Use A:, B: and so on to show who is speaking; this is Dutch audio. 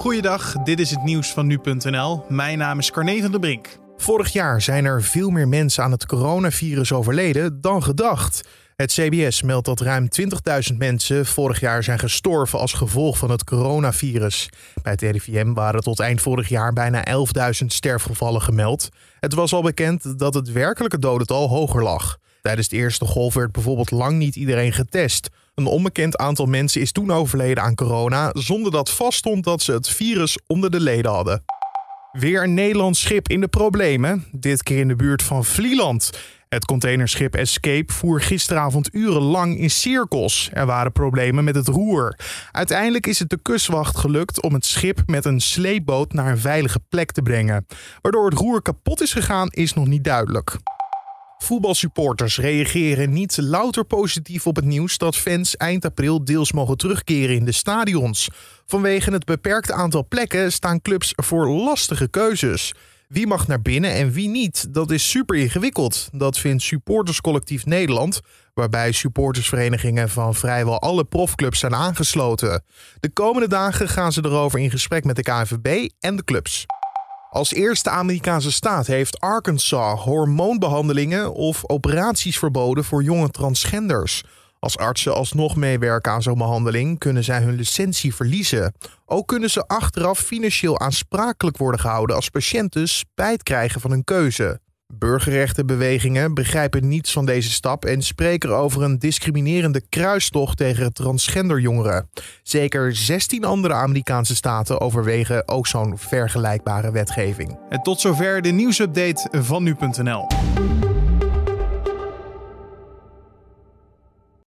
A: Goeiedag, dit is het nieuws van nu.nl. Mijn naam is Carne van der Brink.
B: Vorig jaar zijn er veel meer mensen aan het coronavirus overleden dan gedacht. Het CBS meldt dat ruim 20.000 mensen vorig jaar zijn gestorven als gevolg van het coronavirus. Bij het RIVM waren tot eind vorig jaar bijna 11.000 sterfgevallen gemeld. Het was al bekend dat het werkelijke dodental hoger lag. Tijdens de eerste golf werd bijvoorbeeld lang niet iedereen getest. Een onbekend aantal mensen is toen overleden aan corona zonder dat vaststond dat ze het virus onder de leden hadden. Weer een Nederlands schip in de problemen, dit keer in de buurt van Vlieland. Het containerschip Escape voer gisteravond urenlang in cirkels. Er waren problemen met het roer. Uiteindelijk is het de kustwacht gelukt om het schip met een sleepboot naar een veilige plek te brengen. Waardoor het roer kapot is gegaan, is nog niet duidelijk. Voetbalsupporters reageren niet louter positief op het nieuws dat fans eind april deels mogen terugkeren in de stadions. Vanwege het beperkte aantal plekken staan clubs voor lastige keuzes. Wie mag naar binnen en wie niet? Dat is super ingewikkeld. Dat vindt Supporterscollectief Nederland, waarbij supportersverenigingen van vrijwel alle profclubs zijn aangesloten. De komende dagen gaan ze erover in gesprek met de KNVB en de clubs. Als eerste Amerikaanse staat heeft Arkansas hormoonbehandelingen of operaties verboden voor jonge transgenders. Als artsen alsnog meewerken aan zo'n behandeling, kunnen zij hun licentie verliezen. Ook kunnen ze achteraf financieel aansprakelijk worden gehouden als patiënten spijt krijgen van hun keuze. Burgerrechtenbewegingen begrijpen niets van deze stap en spreken over een discriminerende kruistocht tegen transgenderjongeren. Zeker 16 andere Amerikaanse staten overwegen ook zo'n vergelijkbare wetgeving.
A: En tot zover de nieuwsupdate van nu.nl.